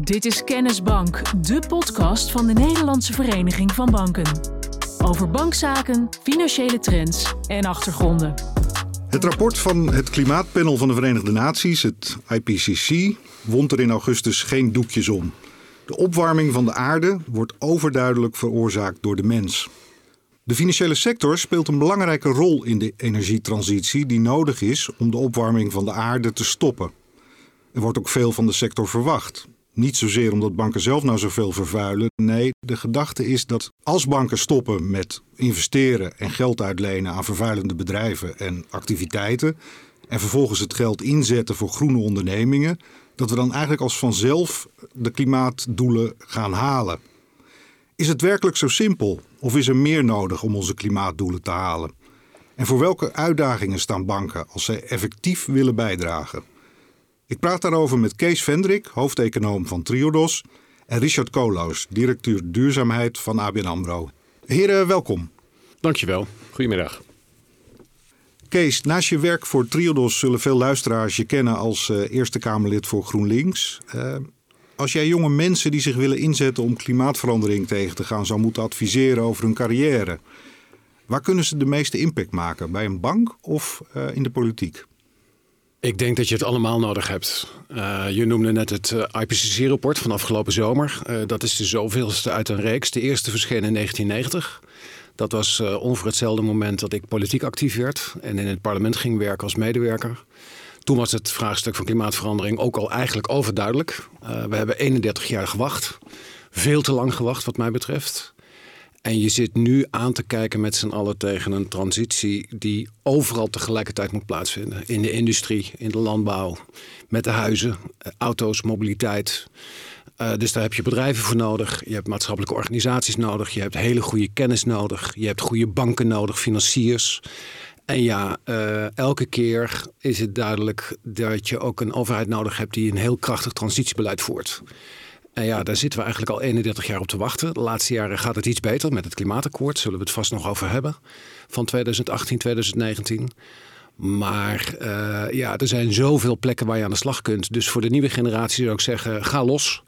Dit is Kennisbank, de podcast van de Nederlandse Vereniging van Banken. Over bankzaken, financiële trends en achtergronden. Het rapport van het Klimaatpanel van de Verenigde Naties, het IPCC, wond er in augustus geen doekjes om. De opwarming van de aarde wordt overduidelijk veroorzaakt door de mens. De financiële sector speelt een belangrijke rol in de energietransitie die nodig is om de opwarming van de aarde te stoppen. Er wordt ook veel van de sector verwacht. Niet zozeer omdat banken zelf nou zoveel vervuilen. Nee, de gedachte is dat als banken stoppen met investeren en geld uitlenen aan vervuilende bedrijven en activiteiten. en vervolgens het geld inzetten voor groene ondernemingen. dat we dan eigenlijk als vanzelf de klimaatdoelen gaan halen. Is het werkelijk zo simpel? Of is er meer nodig om onze klimaatdoelen te halen? En voor welke uitdagingen staan banken als zij effectief willen bijdragen? Ik praat daarover met Kees Vendrik, hoofdeconoom van Triodos, en Richard Koolhaus, directeur duurzaamheid van ABN AMRO. Heren, welkom. Dankjewel. Goedemiddag. Kees, naast je werk voor Triodos zullen veel luisteraars je kennen als uh, Eerste Kamerlid voor GroenLinks. Uh, als jij jonge mensen die zich willen inzetten om klimaatverandering tegen te gaan zou moeten adviseren over hun carrière, waar kunnen ze de meeste impact maken? Bij een bank of uh, in de politiek? Ik denk dat je het allemaal nodig hebt. Uh, je noemde net het uh, IPCC-rapport van afgelopen zomer. Uh, dat is de zoveelste uit een reeks. De eerste verscheen in 1990. Dat was ongeveer hetzelfde moment dat ik politiek actief werd en in het parlement ging werken als medewerker. Toen was het vraagstuk van klimaatverandering ook al eigenlijk overduidelijk. we hebben 31 jaar gewacht. Veel te lang gewacht, wat mij betreft. En je zit nu aan te kijken met z'n allen tegen een transitie die overal tegelijkertijd moet plaatsvinden. In de industrie, in de landbouw, met de huizen, auto's, mobiliteit. Uh, dus daar heb je bedrijven voor nodig. Je hebt maatschappelijke organisaties nodig. Je hebt hele goede kennis nodig. Je hebt goede banken nodig, financiers. En ja, uh, elke keer is het duidelijk dat je ook een overheid nodig hebt die een heel krachtig transitiebeleid voert. En ja, daar zitten we eigenlijk al 31 jaar op te wachten. De laatste jaren gaat het iets beter met het klimaatakkoord. Zullen we het vast nog over hebben. Van 2018, 2019. Maar uh, ja, er zijn zoveel plekken waar je aan de slag kunt. Dus voor de nieuwe generatie zou ik zeggen, ga los.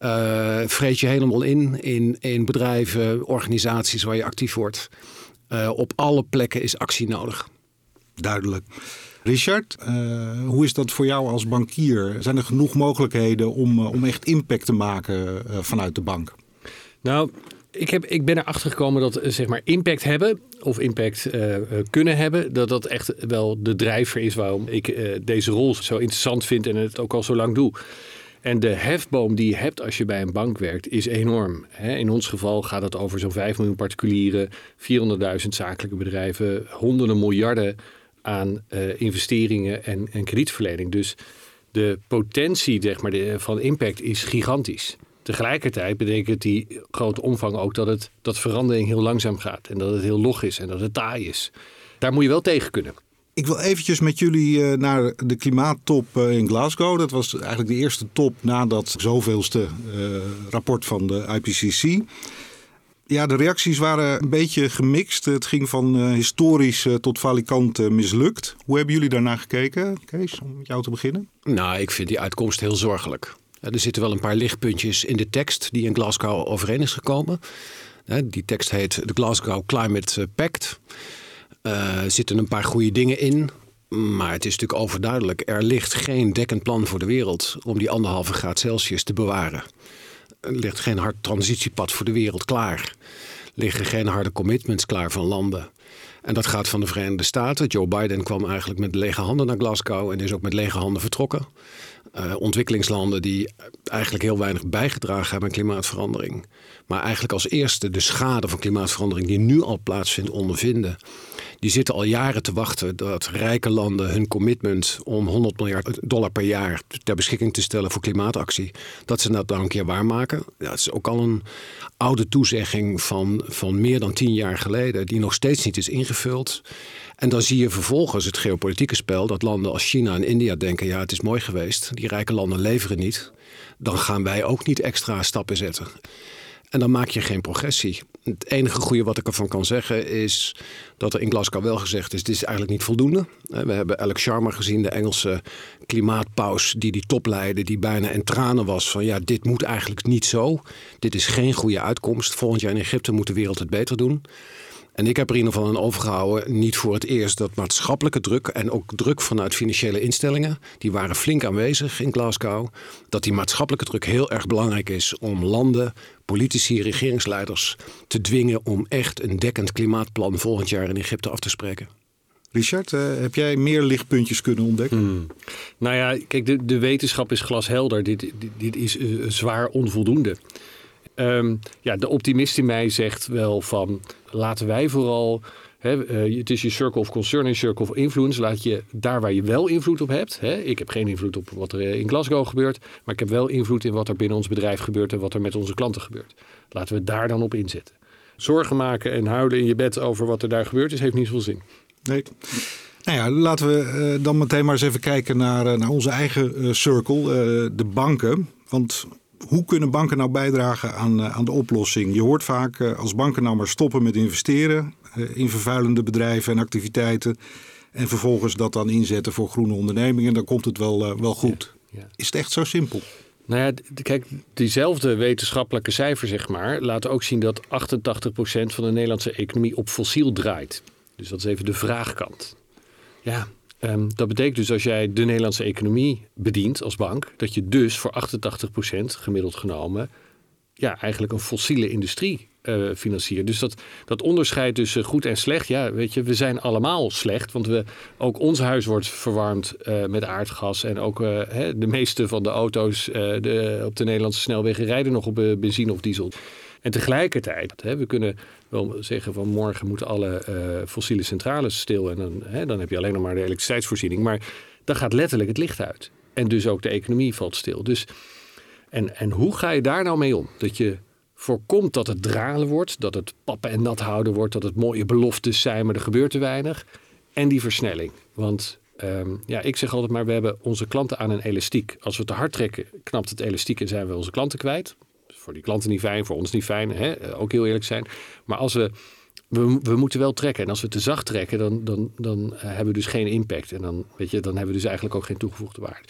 Uh, vreet je helemaal in, in, bedrijven, organisaties waar je actief wordt. Uh, op alle plekken is actie nodig. Duidelijk. Richard, uh, hoe is dat voor jou als bankier? Zijn er genoeg mogelijkheden om, uh, om echt impact te maken uh, vanuit de bank? Nou, ik, heb, ik ben erachter gekomen dat zeg maar impact hebben of impact kunnen hebben, dat dat echt wel de drijver is waarom ik deze rol zo interessant vind en het ook al zo lang doe. En de hefboom die je hebt als je bij een bank werkt is enorm. In ons geval gaat het over zo'n 5 miljoen particulieren, 400.000 zakelijke bedrijven, honderden miljarden aan uh, investeringen en, en kredietverlening. Dus de potentie zeg maar, de, van impact is gigantisch. Tegelijkertijd betekent die grote omvang ook dat, het, dat verandering heel langzaam gaat. En dat het heel log is en dat het taai is. Daar moet je wel tegen kunnen. Ik wil eventjes met jullie uh, naar de klimaattop in Glasgow. Dat was eigenlijk de eerste top na dat zoveelste rapport van de IPCC. Ja, de reacties waren een beetje gemixt. Het ging van uh, historisch uh, tot valikant uh, mislukt. Hoe hebben jullie daarnaar gekeken, Kees, om met jou te beginnen? Nou, ik vind die uitkomst heel zorgelijk. Er zitten wel een paar lichtpuntjes in de tekst die in Glasgow overeen is gekomen. Die tekst heet de Glasgow Climate Pact. Er zitten een paar goede dingen in. Maar het is natuurlijk overduidelijk. Er ligt geen dekkend plan voor de wereld om die anderhalve graad Celsius te bewaren ligt geen hard transitiepad voor de wereld klaar. Liggen geen harde commitments klaar van landen. En dat gaat van de Verenigde Staten. Joe Biden kwam eigenlijk met lege handen naar Glasgow en is ook met lege handen vertrokken. Uh, ontwikkelingslanden die eigenlijk heel weinig bijgedragen hebben aan klimaatverandering. Maar eigenlijk als eerste de schade van klimaatverandering die nu al plaatsvindt ondervinden die zitten al jaren te wachten dat rijke landen hun commitment om 100 miljard dollar per jaar ter beschikking te stellen voor klimaatactie, dat ze dat dan een keer waarmaken. Dat is ook al een oude toezegging van, van meer dan tien jaar geleden, die nog steeds niet is ingevuld. En dan zie je vervolgens het geopolitieke spel dat landen als China en India denken: ja, het is mooi geweest, die rijke landen leveren niet. Dan gaan wij ook niet extra stappen zetten. En dan maak je geen progressie. Het enige goede wat ik ervan kan zeggen is dat er in Glasgow wel gezegd is: dit is eigenlijk niet voldoende. We hebben Alex Sharma gezien, de Engelse klimaatpaus, die die top leidde, die bijna in tranen was van ja, dit moet eigenlijk niet zo. Dit is geen goede uitkomst. Volgend jaar in Egypte moet de wereld het beter doen. En ik heb er in ieder geval aan overgehouden, niet voor het eerst, dat maatschappelijke druk en ook druk vanuit financiële instellingen, die waren flink aanwezig in Glasgow, dat die maatschappelijke druk heel erg belangrijk is om landen, politici, regeringsleiders te dwingen om echt een dekkend klimaatplan volgend jaar in Egypte af te spreken. Richard, uh, heb jij meer lichtpuntjes kunnen ontdekken? Hmm. Nou ja, kijk, de, de wetenschap is glashelder. Dit, dit, dit is uh, zwaar onvoldoende. Um, ja, de optimist in mij zegt wel van laten wij vooral. Uh, het is je circle of concern en circle of influence. Laat je daar waar je wel invloed op hebt. Ik heb geen invloed op wat er in Glasgow gebeurt. Maar ik heb wel invloed in wat er binnen ons bedrijf gebeurt en wat er met onze klanten gebeurt. Laten we daar dan op inzetten. Zorgen maken en huilen in je bed over wat er daar gebeurt is, heeft niet zoveel zin. Nee. Nou ja, laten we uh, dan meteen maar eens even kijken naar, naar onze eigen circle, de banken. Want hoe kunnen banken nou bijdragen aan, aan de oplossing? Je hoort vaak als banken nou maar stoppen met investeren in vervuilende bedrijven en activiteiten. En vervolgens dat dan inzetten voor groene ondernemingen, dan komt het wel, wel goed. Ja, ja. Is het echt zo simpel? Nou ja, kijk, diezelfde wetenschappelijke cijfers, zeg maar, laten ook zien dat 88% van de Nederlandse economie op fossiel draait. Dus dat is even de vraagkant. Ja, um, dat betekent dus als jij de Nederlandse economie bedient als bank, dat je dus voor 88% gemiddeld genomen ja, eigenlijk een fossiele industrie uh, financiert. Dus dat, dat onderscheid tussen goed en slecht, ja, weet je, we zijn allemaal slecht. Want we, ook ons huis wordt verwarmd uh, met aardgas. En ook uh, hè, de meeste van de auto's de, op de Nederlandse snelwegen rijden nog op benzine of diesel. En tegelijkertijd, hè, we kunnen wel zeggen van morgen moeten alle uh, fossiele centrales stil. En dan, hè, dan heb je alleen nog maar de elektriciteitsvoorziening. Maar dan gaat letterlijk het licht uit. En dus ook de economie valt stil. Dus, en, en hoe ga je daar nou mee om? Dat je voorkomt dat het dralen wordt, dat het pappen en nat houden wordt, dat het mooie beloftes zijn, maar er gebeurt te weinig. En die versnelling. Want um, ja, ik zeg altijd maar, we hebben onze klanten aan een elastiek. Als we te hard trekken, knapt het elastiek en zijn we onze klanten kwijt voor die klanten niet fijn, voor ons niet fijn. Hè? Eh, ook heel eerlijk zijn. Maar als we, we, we moeten wel trekken. En als we te zacht trekken, dan, dan, dan uh, hebben we dus geen impact. En dan, weet je, dan hebben we dus eigenlijk ook geen toegevoegde waarde.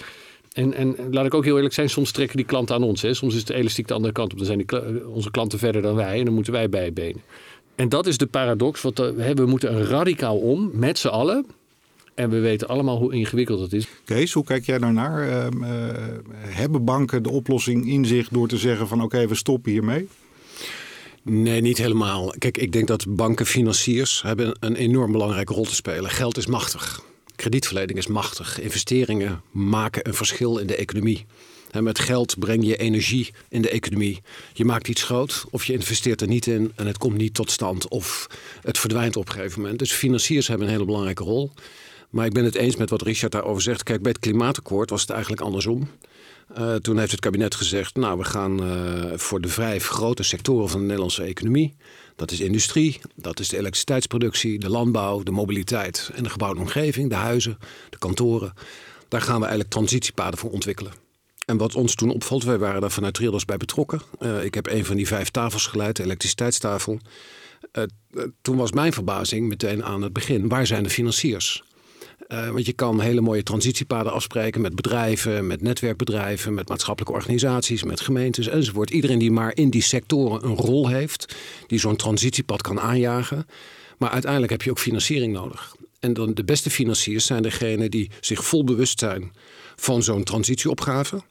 En, en laat ik ook heel eerlijk zijn, soms trekken die klanten aan ons. Hè. Soms is de elastiek de andere kant op. Dan zijn die, onze klanten verder dan wij en dan moeten wij bijbenen. En dat is de paradox. We, we moeten een radicaal om, met z'n allen. En we weten allemaal hoe ingewikkeld het is. Kees, hoe kijk jij daarnaar? Uh, uh, hebben banken de oplossing in zich door te zeggen van oké, okay, we stoppen hiermee? Nee, niet helemaal. Kijk, ik denk dat banken, financiers hebben een enorm belangrijke rol te spelen. Geld is machtig. Kredietverlening is machtig. Investeringen maken een verschil in de economie. En met geld breng je energie in de economie. Je maakt iets groot of je investeert er niet in en het komt niet tot stand of het verdwijnt op een gegeven moment. Dus financiers hebben een hele belangrijke rol. Maar ik ben het eens met wat Richard daarover zegt. Kijk, bij het klimaatakkoord was het eigenlijk andersom. Uh, toen heeft het kabinet gezegd, nou we gaan uh, voor de vijf grote sectoren van de Nederlandse economie. Dat is industrie, dat is de elektriciteitsproductie, de landbouw, de mobiliteit en de gebouwde omgeving, de huizen, de kantoren. Daar gaan we eigenlijk transitiepaden voor ontwikkelen. En wat ons toen opvalt, wij waren daar vanuit Triodos bij betrokken. Uh, ik heb een van die vijf tafels geleid, de elektriciteitstafel. toen was mijn verbazing meteen aan het begin, waar zijn de financiers? Uh, want je kan hele mooie transitiepaden afspreken met bedrijven, met netwerkbedrijven, met maatschappelijke organisaties, met gemeentes enzovoort. Iedereen die maar in die sectoren een rol heeft, die zo'n transitiepad kan aanjagen. Maar uiteindelijk heb je ook financiering nodig. En dan de beste financiers zijn degenen die zich vol bewust zijn van zo'n transitieopgave.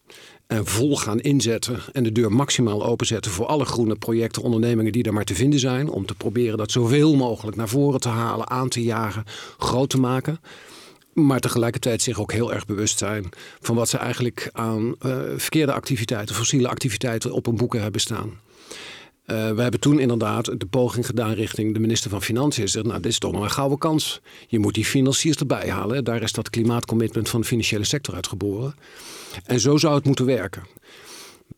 En vol gaan inzetten en de deur maximaal openzetten voor alle groene projecten, ondernemingen die er maar te vinden zijn. Om te proberen dat zoveel mogelijk naar voren te halen, aan te jagen, groot te maken. Maar tegelijkertijd zich ook heel erg bewust zijn van wat ze eigenlijk aan uh, verkeerde activiteiten, fossiele activiteiten op hun boeken hebben staan. Uh, we hebben toen inderdaad de poging gedaan richting de minister van Financiën. Zegt, nou, dit is toch nog een gouden kans. Je moet die financiers erbij halen. Daar is dat klimaatcommitment van de financiële sector uitgeboren. En zo zou het moeten werken.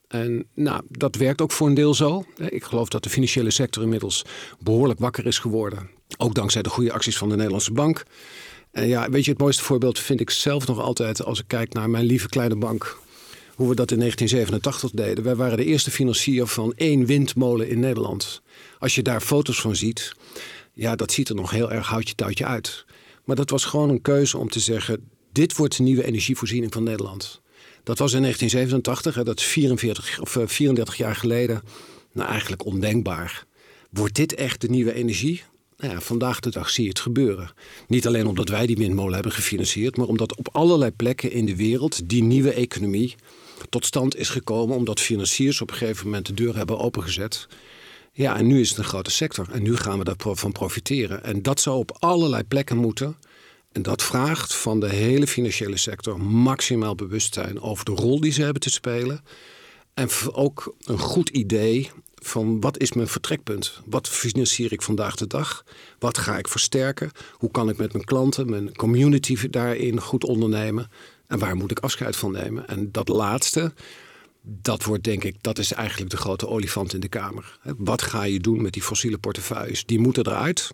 En nou, dat werkt ook voor een deel zo. Ik geloof dat de financiële sector inmiddels behoorlijk wakker is geworden. Ook dankzij de goede acties van de Nederlandse Bank. En ja, weet je, het mooiste voorbeeld vind ik zelf nog altijd als ik kijk naar mijn lieve kleine bank. hoe we dat in 1987 deden. Wij waren de eerste financier van één windmolen in Nederland. Als je daar foto's van ziet, ja, dat ziet er nog heel erg houtje touwtje uit. Maar dat was gewoon een keuze om te zeggen: dit wordt de nieuwe energievoorziening van Nederland. Dat was in 1987, hè, dat is 44 of 34 jaar geleden. Nou, eigenlijk ondenkbaar. Wordt dit echt de nieuwe energie? Nou ja, vandaag de dag zie je het gebeuren. Niet alleen omdat wij die windmolen hebben gefinancierd, maar omdat op allerlei plekken in de wereld die nieuwe economie tot stand is gekomen. Omdat financiers op een gegeven moment de deur hebben opengezet. Ja, en nu is het een grote sector en nu gaan we daarvan profiteren. En dat zou op allerlei plekken moeten. En dat vraagt van de hele financiële sector maximaal bewustzijn over de rol die ze hebben te spelen. En ook een goed idee van wat is mijn vertrekpunt? Wat financier ik vandaag de dag? Wat ga ik versterken? Hoe kan ik met mijn klanten, mijn community daarin goed ondernemen? En waar moet ik afscheid van nemen? En dat laatste, dat wordt denk ik, dat is eigenlijk de grote olifant in de kamer. Wat ga je doen met die fossiele portefeuilles? Die moeten eruit.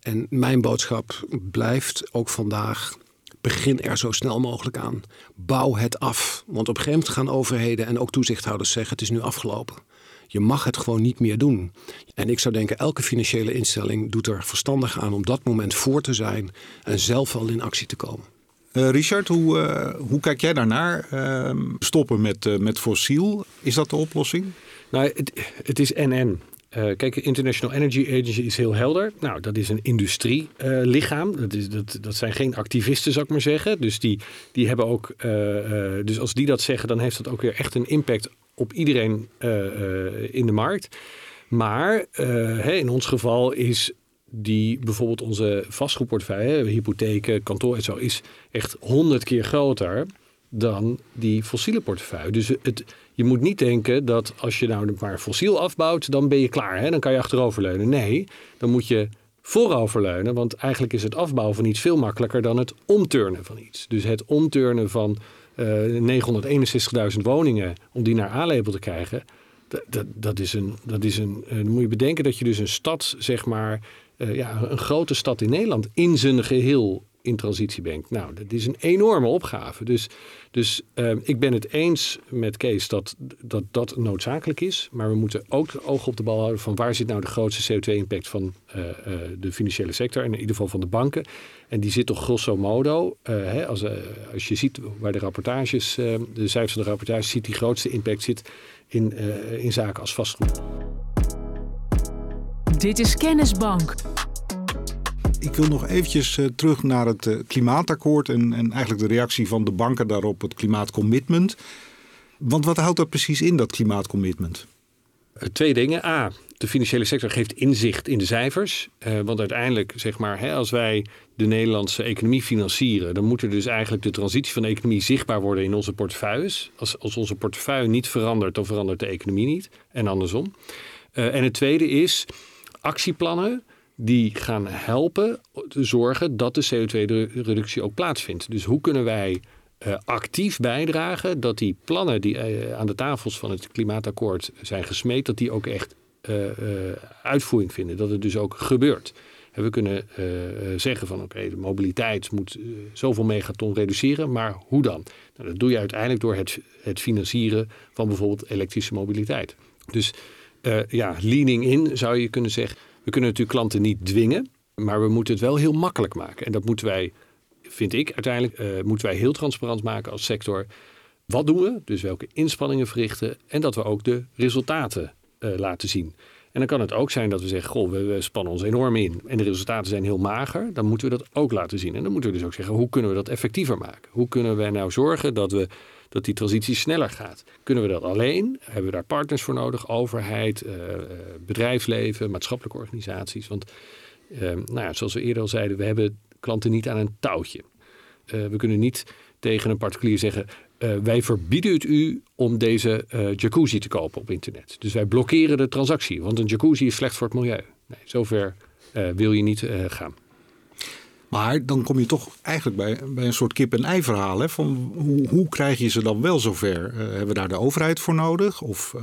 En mijn boodschap blijft ook vandaag: begin er zo snel mogelijk aan. Bouw het af. Want op een gegeven moment gaan overheden en ook toezichthouders zeggen: het is nu afgelopen. Je mag het gewoon niet meer doen. En ik zou denken, elke financiële instelling doet er verstandig aan om dat moment voor te zijn en zelf al in actie te komen. Uh, Richard, hoe, uh, hoe kijk jij daarnaar? Uh, stoppen met, uh, met fossiel, is dat de oplossing? Nou, het, het is en-en. kijk, de International Energy Agency is heel helder. Nou, dat is een industrielichaam. dat, is, dat, dat zijn geen activisten, zou ik maar zeggen. Dus, die, die hebben ook, dus als die dat zeggen, dan heeft dat ook weer echt een impact op iedereen in de markt. Maar in ons geval is die bijvoorbeeld onze vastgoedportefeuille, hypotheken, kantoor en zo, is echt honderd keer groter dan die fossiele portefeuille. Dus het, je moet niet denken dat als je nou maar fossiel afbouwt, dan ben je klaar. Hè? Dan kan je achteroverleunen. Nee, dan moet je vooroverleunen. Want eigenlijk is het afbouwen van iets veel makkelijker dan het omturnen van iets. Dus het omturnen van eh, 961.000 woningen, om die naar A-label te krijgen. Dat, dat, is een, dat is een. Uh, dan moet je bedenken dat je dus een stad, zeg maar, uh, ja, een grote stad in Nederland in zijn geheel in transitie brengt. Nou, dat is een enorme opgave. Dus, dus uh, ik ben het eens met Kees dat, dat dat noodzakelijk is. Maar we moeten ook het oog op de bal houden van waar zit nou de grootste CO2-impact van uh, uh, de financiële sector. En in ieder geval van de banken. En die zit toch grosso modo, hè, als, als je ziet waar de rapportages, de cijfers van de rapportages ziet, die grootste impact zit in, in zaken als vastgoed. Dit is Kennisbank. Ik wil nog eventjes uh, terug naar het uh, klimaatakkoord en, en eigenlijk de reactie van de banken daarop, het klimaatcommitment. Want wat houdt dat precies in, dat klimaatcommitment? Eh, twee dingen. A, de financiële sector geeft inzicht in de cijfers. Want uiteindelijk, zeg maar, hè, als wij de Nederlandse economie financieren, dan moet er dus eigenlijk de transitie van de economie zichtbaar worden in onze portefeuilles. Als, als onze portefeuille niet verandert, dan verandert de economie niet. En andersom. En het tweede is actieplannen die gaan helpen te zorgen dat de CO2-reductie ook plaatsvindt. Dus hoe kunnen wij uh, actief bijdragen dat die plannen die uh, aan de tafels van het klimaatakkoord zijn gesmeed, dat die ook echt uh, uitvoering vinden. Dat het dus ook gebeurt. We kunnen zeggen van oké, de mobiliteit moet zoveel megaton reduceren, maar hoe dan? Nou, dat doe je uiteindelijk door het, het financieren van bijvoorbeeld elektrische mobiliteit. Dus ja, leaning in zou je kunnen zeggen. We kunnen natuurlijk klanten niet dwingen, maar we moeten het wel heel makkelijk maken. En dat moeten wij, vind ik uiteindelijk, uh, moeten wij heel transparant maken als sector. Wat doen we? Dus welke inspanningen verrichten en dat we ook de resultaten uh, laten zien. En dan kan het ook zijn dat we zeggen, goh, we, spannen ons enorm in en de resultaten zijn heel mager. Dan moeten we dat ook laten zien. En dan moeten we dus ook zeggen, hoe kunnen we dat effectiever maken? Hoe kunnen we nou zorgen dat we dat die transitie sneller gaat. Kunnen we dat alleen? Hebben we daar partners voor nodig? Overheid, uh, bedrijfsleven, maatschappelijke organisaties? Want uh, nou ja, zoals we eerder al zeiden, we hebben klanten niet aan een touwtje. Uh, we kunnen niet tegen een particulier zeggen: wij verbieden het u om deze jacuzzi te kopen op internet. Dus wij blokkeren de transactie, want een jacuzzi is slecht voor het milieu. Nee, zover wil je niet gaan. Maar dan kom je toch eigenlijk bij, bij een soort kip-en-ei verhaal. Hè? Van hoe, hoe krijg je ze dan wel zover? Uh, hebben we daar de overheid voor nodig? Of uh,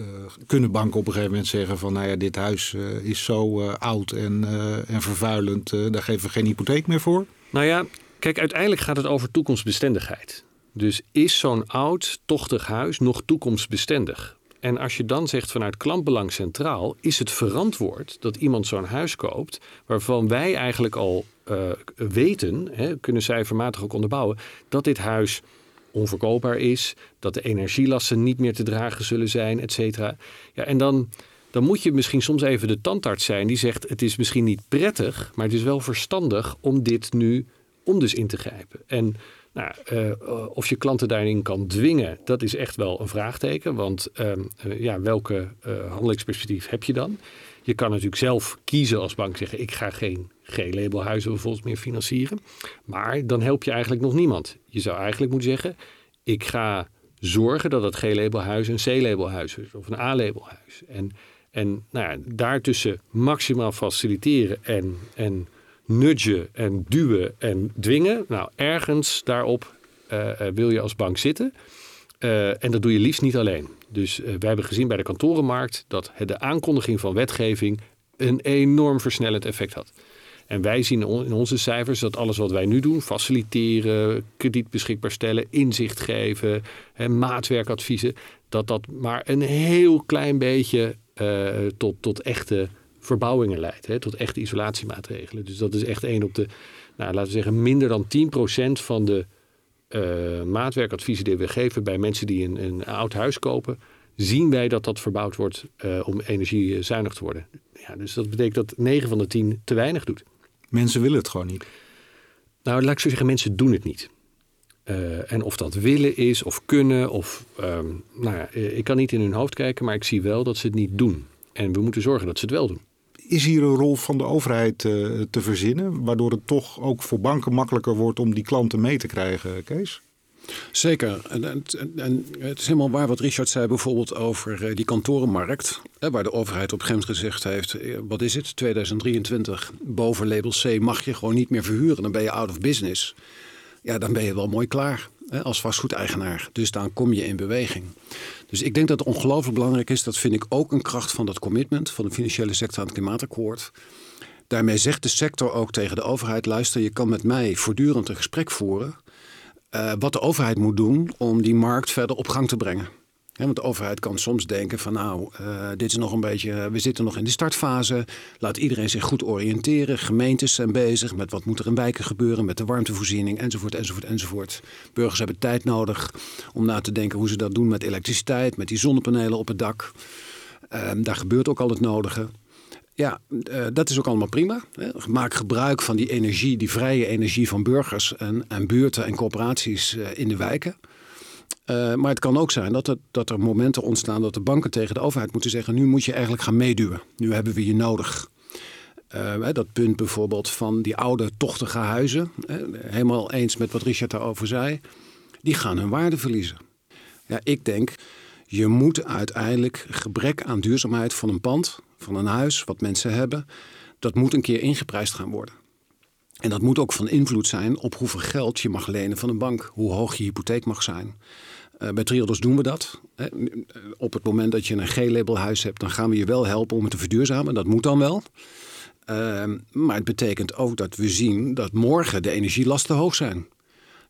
uh, kunnen banken op een gegeven moment zeggen van... nou ja, dit huis eh, is zo eh, oud en, en vervuilend, daar geven we geen hypotheek meer voor? Nou ja, kijk, uiteindelijk gaat het over toekomstbestendigheid. Dus is zo'n oud, tochtig huis nog toekomstbestendig? En als je dan zegt vanuit klantbelang centraal, is het verantwoord dat iemand zo'n huis koopt waarvan wij eigenlijk al uh, weten, hè, kunnen cijfermatig ook onderbouwen, dat dit huis onverkoopbaar is, dat de energielasten niet meer te dragen zullen zijn, et cetera. Ja, en dan, dan moet je misschien soms even de tandarts zijn die zegt: het is misschien niet prettig, maar het is wel verstandig om dit nu om dus in te grijpen. En nou, uh, of je klanten daarin kan dwingen, dat is echt wel een vraagteken. Want uh, ja, welke handelingsperspectief heb je dan? Je kan natuurlijk zelf kiezen als bank zeggen: ik ga geen G-labelhuizen bijvoorbeeld meer financieren. Maar dan help je eigenlijk nog niemand. Je zou eigenlijk moeten zeggen: ik ga zorgen dat het G-labelhuis een C-labelhuis is of een A-labelhuis. En, en nou ja, daartussen maximaal faciliteren en, en nudgen en duwen en dwingen. Nou, ergens daarop uh, wil je als bank zitten. Uh, en dat doe je liefst niet alleen. Dus we hebben gezien bij de kantorenmarkt dat de aankondiging van wetgeving een enorm versnellend effect had. En wij zien in onze cijfers dat alles wat wij nu doen, faciliteren, krediet beschikbaar stellen, inzicht geven, hè, maatwerkadviezen, dat dat maar een heel klein beetje tot, tot echte verbouwingen leidt. Hè, tot echte isolatiemaatregelen. Dus dat is echt één op de, nou, laten we zeggen, minder dan 10% van de uh, maatwerkadviezen die we geven bij mensen die een, een oud huis kopen, zien wij dat dat verbouwd wordt uh, om energiezuinig te worden. Ja, dus dat betekent dat 9 van de 10 te weinig doet. Mensen willen het gewoon niet. Nou, laat ik zo zeggen, mensen doen het niet. Uh, en of dat willen is of kunnen, of um, nou ja, ik kan niet in hun hoofd kijken, maar ik zie wel dat ze het niet doen. En we moeten zorgen dat ze het wel doen. Is hier een rol van de overheid uh, te verzinnen, waardoor het toch ook voor banken makkelijker wordt om die klanten mee te krijgen, Kees? Zeker. En, en, het is helemaal waar wat Richard zei bijvoorbeeld over uh, die kantorenmarkt. Waar de overheid op gegeven gezegd heeft, wat is het, 2023, boven label C mag je gewoon niet meer verhuren. Dan ben je out of business. Ja, dan ben je wel mooi klaar als vastgoedeigenaar. Dus dan kom je in beweging. Dus ik denk dat het ongelooflijk belangrijk is. Dat vind ik ook een kracht van dat commitment van de financiële sector aan het klimaatakkoord. Daarmee zegt de sector ook tegen de overheid: luister, je kan met mij voortdurend een gesprek voeren. Uh, wat de overheid moet doen om die markt verder op gang te brengen. Want de overheid kan soms denken van nou, uh, dit is nog een beetje, we zitten nog in de startfase. Laat iedereen zich goed oriënteren. Gemeentes zijn bezig met wat moet er in wijken gebeuren, met de warmtevoorziening enzovoort, enzovoort, enzovoort. Burgers hebben tijd nodig om na te denken hoe ze dat doen met elektriciteit, met die zonnepanelen op het dak. Uh, daar gebeurt ook al het nodige. Ja, uh, dat is ook allemaal prima. Hè. Maak gebruik van die energie, die vrije energie van burgers en, en buurten en corporaties uh, in de wijken. Uh, maar het kan ook zijn dat er, dat er momenten ontstaan dat de banken tegen de overheid moeten zeggen: nu moet je eigenlijk gaan meeduwen. Nu hebben we je nodig. dat punt bijvoorbeeld van die oude tochtige huizen, helemaal eens met wat Richard daarover zei, die gaan hun waarde verliezen. Ja, ik denk, je moet uiteindelijk gebrek aan duurzaamheid van een pand, van een huis, wat mensen hebben, dat moet een keer ingeprijsd gaan worden. En dat moet ook van invloed zijn op hoeveel geld je mag lenen van een bank, hoe hoog je hypotheek mag zijn. Uh, bij Triodos doen we dat. Hè. Op het moment dat je een G-label huis hebt, dan gaan we je wel helpen om het te verduurzamen. Dat moet dan wel. Uh, maar het betekent ook dat we zien dat morgen de energielasten hoog zijn.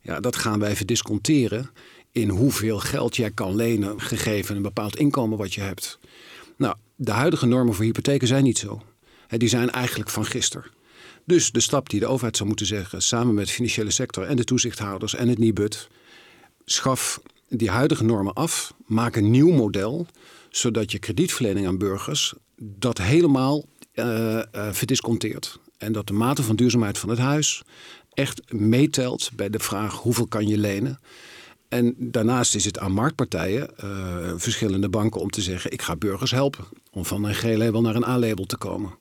Ja, dat gaan wij even disconteren in hoeveel geld jij kan lenen, gegeven een bepaald inkomen wat je hebt. Nou, de huidige normen voor hypotheken zijn niet zo. Die zijn eigenlijk van gisteren. Dus de stap die de overheid zou moeten zeggen, samen met de financiële sector en de toezichthouders en het NIBUD, schaf die huidige normen af, maak een nieuw model, zodat je kredietverlening aan burgers dat helemaal uh, verdisconteert. En dat de mate van duurzaamheid van het huis echt meetelt bij de vraag hoeveel kan je lenen. En daarnaast is het aan marktpartijen, uh, verschillende banken, om te zeggen: ik ga burgers helpen om van een G-label naar een A-label te komen.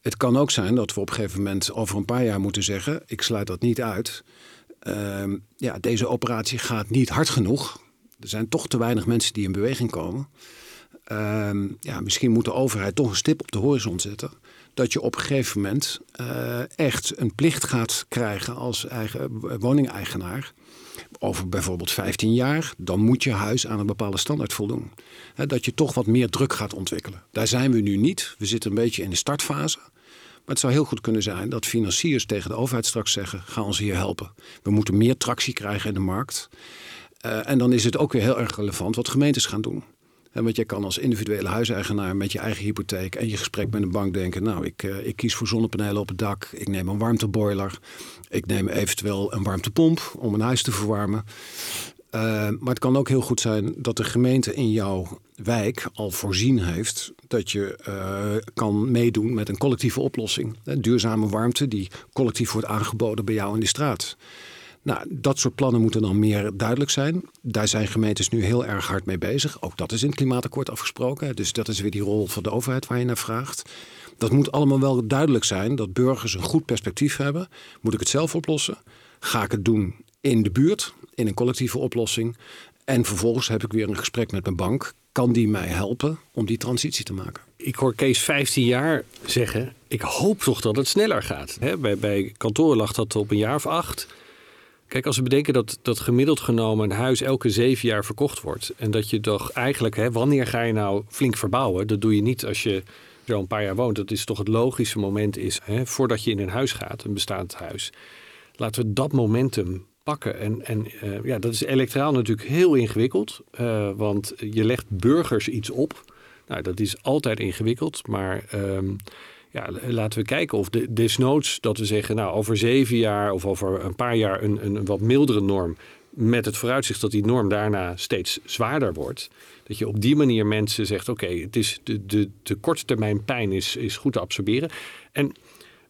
Het kan ook zijn dat we op een gegeven moment over een paar jaar moeten zeggen: ik sluit dat niet uit. Uh, ja, deze operatie gaat niet hard genoeg. Er zijn toch te weinig mensen die in beweging komen. Uh, ja, misschien moet de overheid toch een stip op de horizon zetten. Dat je op een gegeven moment uh, echt een plicht gaat krijgen als eigen woningeigenaar over bijvoorbeeld 15 jaar, dan moet je huis aan een bepaalde standaard voldoen. dat je toch wat meer druk gaat ontwikkelen. Daar zijn we nu niet. We zitten een beetje in de startfase. Maar het zou heel goed kunnen zijn dat financiers tegen de overheid straks zeggen: ga ons hier helpen. We moeten meer tractie krijgen in de markt. Uh, en dan is het ook weer heel erg relevant wat gemeentes gaan doen. En want je kan als individuele huiseigenaar met je eigen hypotheek en je gesprek met een bank denken: Nou, ik, uh, ik kies voor zonnepanelen op het dak, ik neem een warmteboiler, ik neem eventueel een warmtepomp om een huis te verwarmen. Uh, maar het kan ook heel goed zijn dat de gemeente in jouw wijk al voorzien heeft dat je uh, kan meedoen met een collectieve oplossing. Duurzame warmte die collectief wordt aangeboden bij jou in de straat. Nou, dat soort plannen moeten dan meer duidelijk zijn. Daar zijn gemeentes nu heel erg hard mee bezig. Ook dat is in het klimaatakkoord afgesproken. Dus dat is weer die rol van de overheid waar je naar vraagt. Dat moet allemaal wel duidelijk zijn dat burgers een goed perspectief hebben. Moet ik het zelf oplossen? Ga ik het doen in de buurt, in een collectieve oplossing? En vervolgens heb ik weer een gesprek met mijn bank. Kan die mij helpen om die transitie te maken? Ik hoor Kees 15 jaar zeggen: Ik hoop toch dat het sneller gaat. bij, bij kantoren lag dat op een jaar of acht. Kijk, als we bedenken dat, dat gemiddeld genomen een huis elke zeven jaar verkocht wordt. En dat je toch eigenlijk, wanneer ga je nou flink verbouwen? Dat doe je niet als je zo een paar jaar woont. Dat is toch het logische moment is, voordat je in een huis gaat, een bestaand huis. Laten we dat momentum pakken. En, en uh, ja, dat is elektraal natuurlijk heel ingewikkeld. Uh, want je legt burgers iets op. Nou, dat is altijd ingewikkeld. Maar um, ja, laten we kijken of de, desnoods dat we zeggen, nou, over zeven jaar of over een paar jaar een, een wat mildere norm. Met het vooruitzicht dat die norm daarna steeds zwaarder wordt. Dat je op die manier mensen zegt: oké, het is de, de, de korte termijn pijn is, is goed te absorberen. En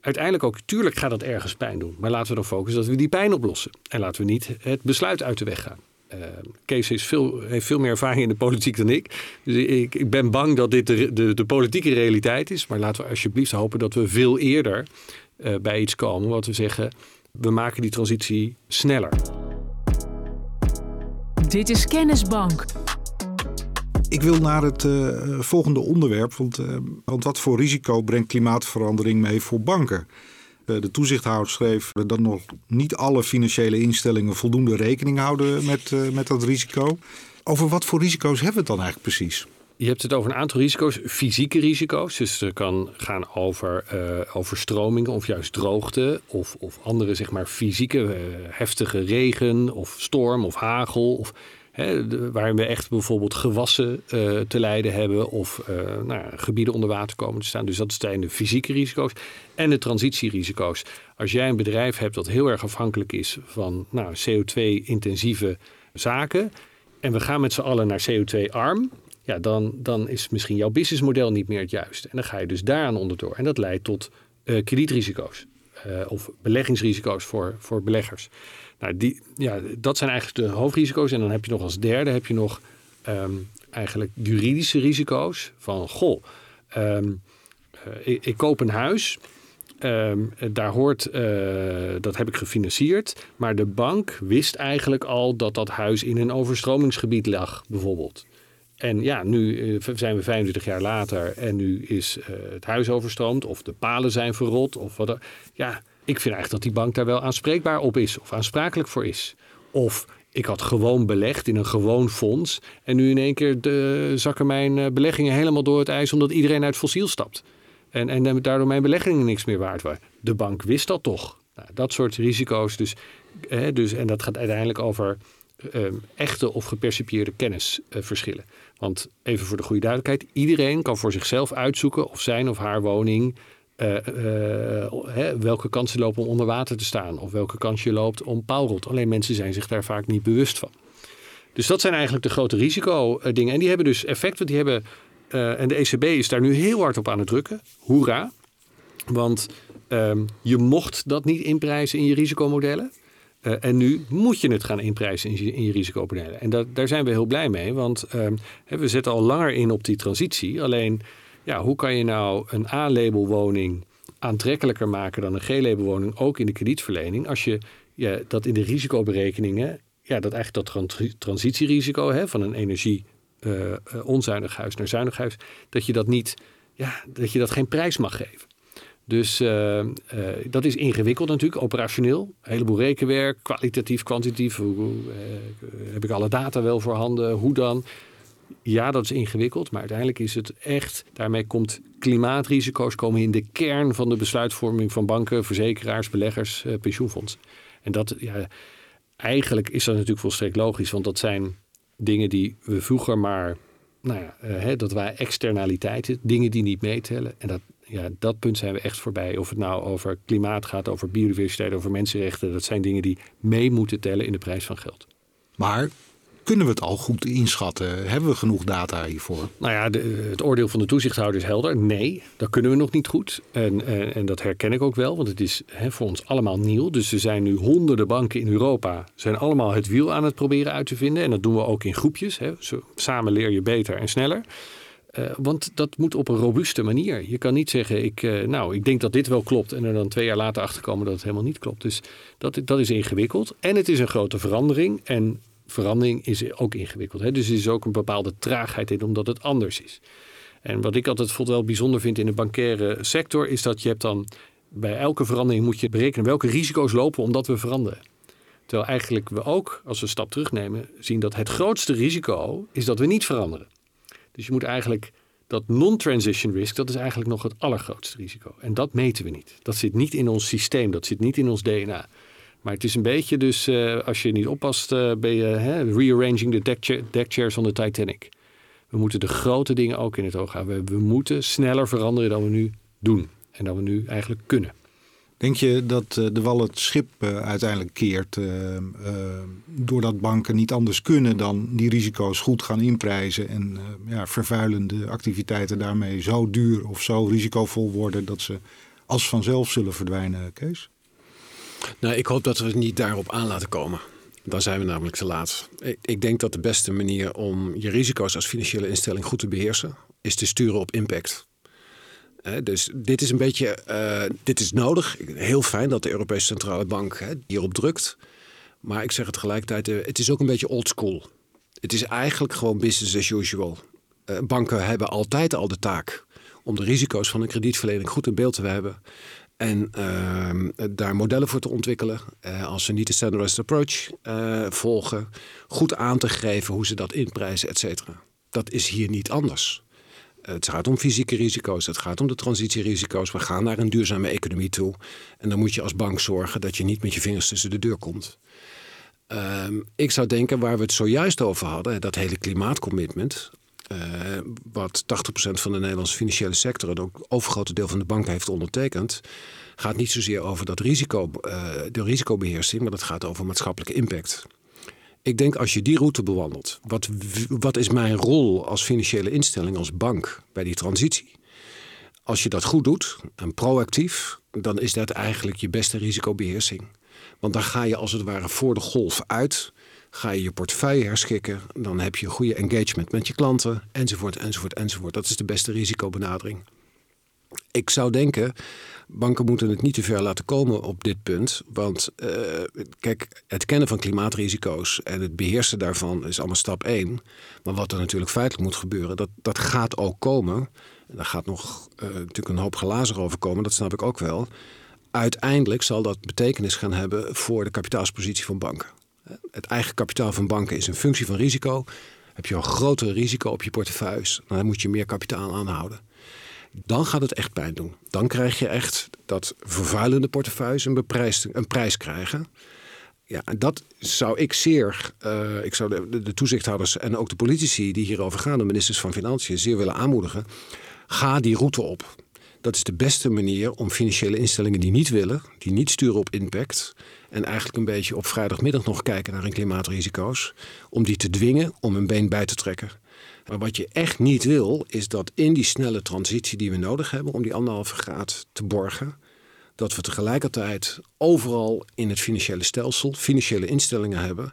uiteindelijk ook, tuurlijk gaat dat ergens pijn doen. Maar laten we dan focussen dat we die pijn oplossen. En laten we niet het besluit uit de weg gaan. Uh, Kees veel, heeft veel meer ervaring in de politiek dan ik. Dus ik, ik ben bang dat dit de, de, de, politieke realiteit is. Maar laten we alsjeblieft hopen dat we veel eerder uh, bij iets komen. Wat we zeggen, we maken die transitie sneller. Dit is Kennisbank. Ik wil naar het uh, volgende onderwerp. Want, want wat voor risico brengt klimaatverandering mee voor banken? De toezichthouder schreef dat nog niet alle financiële instellingen voldoende rekening houden met, met dat risico. Over wat voor risico's hebben we het dan eigenlijk precies? Je hebt het over een aantal risico's, fysieke risico's. Dus het kan gaan over overstromingen of juist droogte. Of, of andere, zeg maar, fysieke, heftige regen of storm of hagel. Of Waarin we echt bijvoorbeeld gewassen uh, te lijden hebben of uh, nou gebieden onder water komen te staan. Dus dat zijn de fysieke risico's en de transitierisico's. Als jij een bedrijf hebt dat heel erg afhankelijk is van nou, CO2-intensieve zaken en we gaan met z'n allen naar CO2-arm, ja, dan, dan is misschien jouw businessmodel niet meer het juiste. En dan ga je dus daaraan onderdoor. En dat leidt tot uh, kredietrisico's of beleggingsrisico's voor, voor beleggers. Nou, die, ja, dat zijn eigenlijk de hoofdrisico's. En dan heb je nog als derde heb je nog um, eigenlijk juridische risico's. Van goh, um, uh, ik, koop een huis. Um, daar hoort, uh, dat heb ik gefinancierd. Maar de bank wist eigenlijk al dat dat huis in een overstromingsgebied lag, bijvoorbeeld. En ja, nu uh, zijn we 25 jaar later en nu is het huis overstroomd. Of de palen zijn verrot. Of wat er, ja, ik vind eigenlijk dat die bank daar wel aanspreekbaar op is of aansprakelijk voor is. Of ik had gewoon belegd in een gewoon fonds en nu in één keer de, zakken mijn eh, beleggingen helemaal door het ijs omdat iedereen uit fossiel stapt. En, en daardoor mijn beleggingen niks meer waard waren. De bank wist dat toch. Nou, dat soort risico's. Dus, dus, en dat gaat uiteindelijk over uh, echte of gepercipieerde kennisverschillen. Uh, Want even voor de goede duidelijkheid: iedereen kan voor zichzelf uitzoeken of zijn of haar woning uh, uh, hè, welke kans je loopt om onder water te staan. Of welke kans je loopt om pauwrot. Alleen mensen zijn zich daar vaak niet bewust van. Dus dat zijn eigenlijk de grote risico-dingen. En die hebben dus effect. Want die hebben, en de ECB is daar nu heel hard op aan het drukken. Hoera. Want um, je mocht dat niet inprijzen in je risicomodellen. En nu moet je het gaan inprijzen in je, in je. En dat, daar zijn we heel blij mee. Want um, we zetten al langer in op die transitie. Alleen ja, hoe kan je nou een A-labelwoning aantrekkelijker maken dan een G-labelwoning, ook in de kredietverlening, als je dat in de risicoberekeningen, ja, dat eigenlijk dat transitierisico hè, van een energie uh, onzuinig huis naar zuinig huis, dat je dat niet, ja, dat je dat geen prijs mag geven. Dus uh, uh, dat is ingewikkeld natuurlijk, operationeel. Een heleboel rekenwerk, kwalitatief, kwantitatief. Uh, heb ik alle data wel voorhanden? Hoe dan? Ja, dat is ingewikkeld, maar uiteindelijk is het echt. Daarmee komt klimaatrisico's komen in de kern van de besluitvorming van banken, verzekeraars, beleggers, eh, pensioenfondsen. En dat, ja, eigenlijk is dat natuurlijk volstrekt logisch, want dat zijn dingen die we vroeger maar, nou ja, eh, hè, dat waren externaliteiten, dingen die niet meetellen. En dat, ja, dat punt zijn we echt voorbij. Of het nou over klimaat gaat, over biodiversiteit, over mensenrechten, dat zijn dingen die mee moeten tellen in de prijs van geld. Maar kunnen we het al goed inschatten? Hebben we genoeg data hiervoor? Nou ja, de, het oordeel van de toezichthouder is helder. Nee, dat kunnen we nog niet goed. En, en, en dat herken ik ook wel, want het is hè, voor ons allemaal nieuw. Dus er zijn nu honderden banken in Europa, zijn allemaal het wiel aan het proberen uit te vinden. En dat doen we ook in groepjes. Hè. Zo, samen leer je beter en sneller. Uh, want dat moet op een robuuste manier. Je kan niet zeggen, ik, uh, nou, ik denk dat dit wel klopt. En er dan twee jaar later achterkomen dat het helemaal niet klopt. Dus dat, dat is ingewikkeld. En het is een grote verandering. En verandering is ook ingewikkeld. Hè? Dus er is ook een bepaalde traagheid in, omdat het anders is. En wat ik altijd wel bijzonder vind in de bankaire sector, is dat je hebt dan bij elke verandering moet je berekenen welke risico's lopen omdat we veranderen. Terwijl eigenlijk we ook, als we een stap terugnemen, zien dat het grootste risico is dat we niet veranderen. Dus je moet eigenlijk dat non-transition risk, dat is eigenlijk nog het allergrootste risico. En dat meten we niet. Dat zit niet in ons systeem, dat zit niet in ons DNA. Maar het is een beetje dus, uh, als je niet oppast, uh, ben je hè, rearranging the deck, deck, chairs on the Titanic. We moeten de grote dingen ook in het oog houden. We, we moeten sneller veranderen dan we nu doen. En dan we nu eigenlijk kunnen. Denk je dat uh, de wal het schip uiteindelijk keert doordat banken niet anders kunnen dan die risico's goed gaan inprijzen en ja, vervuilende activiteiten daarmee zo duur of zo risicovol worden dat ze als vanzelf zullen verdwijnen, Kees? Nou, ik hoop dat we het niet daarop aan laten komen. Dan zijn we namelijk te laat. Ik denk dat de beste manier om je risico's als financiële instelling goed te beheersen, is te sturen op impact. Dus dit is een beetje, uh, dit is nodig. Heel fijn dat de Europese Centrale Bank hierop drukt. Maar ik zeg het tegelijkertijd, uh, het is ook een beetje old school. Het is eigenlijk gewoon business as usual. Uh, banken hebben altijd al de taak om de risico's van een kredietverlening goed in beeld te hebben. En uh, daar modellen voor te ontwikkelen. Als ze niet de standardized approach volgen. Goed aan te geven hoe ze dat inprijzen, et cetera. Dat is hier niet anders. Het gaat om fysieke risico's. Het gaat om de transitierisico's. We gaan naar een duurzame economie toe. En dan moet je als bank zorgen dat je niet met je vingers tussen de deur komt. Ehm, ik zou denken waar we het zojuist over hadden. Dat hele klimaatcommitment. Uh, wat 80% van de Nederlandse financiële sector en ook overgrote deel van de banken heeft ondertekend, gaat niet zozeer over dat risico, uh, de risicobeheersing, maar dat gaat over maatschappelijke impact. Ik denk als je die route bewandelt, wat, wat is mijn rol als financiële instelling, als bank bij die transitie? Als je dat goed doet en proactief, dan is dat eigenlijk je beste risicobeheersing. Want dan ga je als het ware voor de golf uit Ga je je portefeuille herschikken, dan heb je goede engagement met je klanten, enzovoort, enzovoort, enzovoort. Dat is de beste risicobenadering. Ik zou denken, banken moeten het niet te ver laten komen op dit punt. Want uh, kijk, het kennen van klimaatrisico's en het beheersen daarvan is allemaal stap één. Maar wat er natuurlijk feitelijk moet gebeuren, dat, dat gaat ook komen. En daar gaat nog uh, natuurlijk een hoop glazen over komen, dat snap ik ook wel. Uiteindelijk zal dat betekenis gaan hebben voor de kapitaalspositie van banken. Het eigen kapitaal van banken is een functie van risico. Heb je een groter risico op je portefeuille, dan moet je meer kapitaal aanhouden. Dan gaat het echt pijn doen. Dan krijg je echt dat vervuilende portefeuilles een, een prijs krijgen. Ja, en dat zou ik zeer, uh, ik zou de, de, toezichthouders en ook de politici die hierover gaan, de ministers van Financiën, zeer willen aanmoedigen. Ga die route op. Dat is de beste manier om financiële instellingen die niet willen, die niet sturen op impact, en eigenlijk een beetje op vrijdagmiddag nog kijken naar hun klimaatrisico's. Om die te dwingen om een been bij te trekken. Maar wat je echt niet wil, is dat in die snelle transitie die we nodig hebben om die anderhalve graad te borgen, dat we tegelijkertijd overal in het financiële stelsel financiële instellingen hebben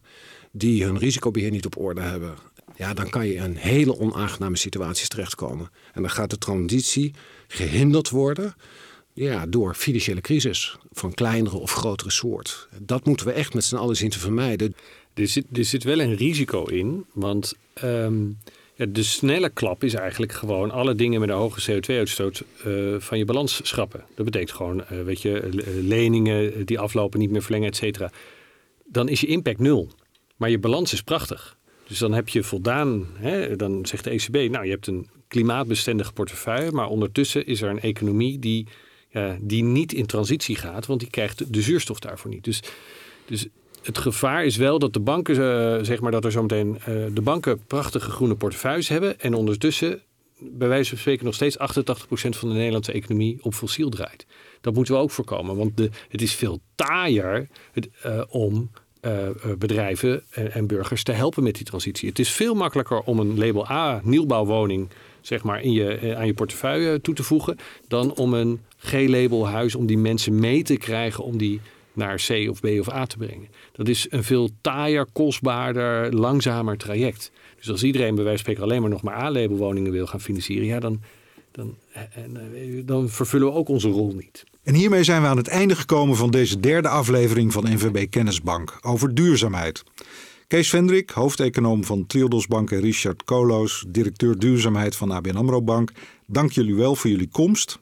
die hun risicobeheer niet op orde hebben. Ja, dan kan je in hele onaangename situaties terechtkomen. En dan gaat de transitie gehinderd worden ja, door financiële crisis van kleinere of grotere soort. Dat moeten we echt met z'n allen zien te vermijden. Er zit, er zit wel een risico in, want ehm, de snelle klap is eigenlijk gewoon alle dingen met een hoge CO2-uitstoot uh, van je balans schrappen. Dat betekent gewoon, uh, weet je, leningen die aflopen, niet meer verlengen, et cetera. Dan is je impact nul. Maar je balans is prachtig. Dus dan heb je voldaan, hè, dan zegt de ECB, nou je hebt een klimaatbestendige portefeuille, maar ondertussen is er een economie die, die niet in transitie gaat, want die krijgt de zuurstof daarvoor niet. Dus, dus het gevaar is wel dat de banken, uh, zeg maar, dat er zometeen uh, de banken prachtige groene portefeuilles hebben en ondertussen bij wijze van spreken nog steeds 88% van de Nederlandse economie op fossiel draait. Dat moeten we ook voorkomen, want de, het is veel taaier het, uh, om bedrijven en, en, burgers te helpen met die transitie. Het is veel makkelijker om een label A nieuwbouwwoning zeg maar, in je, aan je portefeuille toe te voegen, dan om een G-label huis om die mensen mee te krijgen om die naar C of B of A te brengen. Dat is een veel taaier, kostbaarder, langzamer traject. Dus als iedereen bij wijze van spreken alleen maar nog maar A-labelwoningen wil gaan financieren, ja, dan, dan, en, dan vervullen we ook onze rol niet. En hiermee zijn we aan het einde gekomen van deze derde aflevering van NVB Kennisbank over duurzaamheid. Kees Vendrik, hoofdeconoom van Triodos Bank en Richard Koloos, directeur duurzaamheid van ABN AMRO Bank. Dank jullie wel voor jullie komst.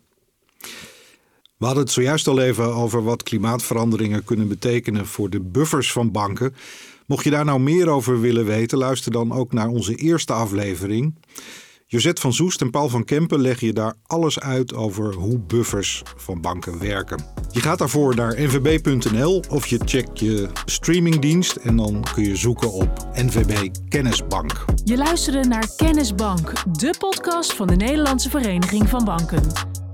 We hadden het zojuist al even over wat klimaatveranderingen kunnen betekenen voor de buffers van banken. Mocht je daar nou meer over willen weten, luister dan ook naar onze eerste aflevering. Josette van Zoest en Paul van Kempen leggen je daar alles uit over hoe buffers van banken werken. Je gaat daarvoor naar nvb.nl of je checkt je streamingdienst en dan kun je zoeken op NVB Kennisbank. Je luisterde naar Kennisbank, de podcast van de Nederlandse Vereniging van Banken.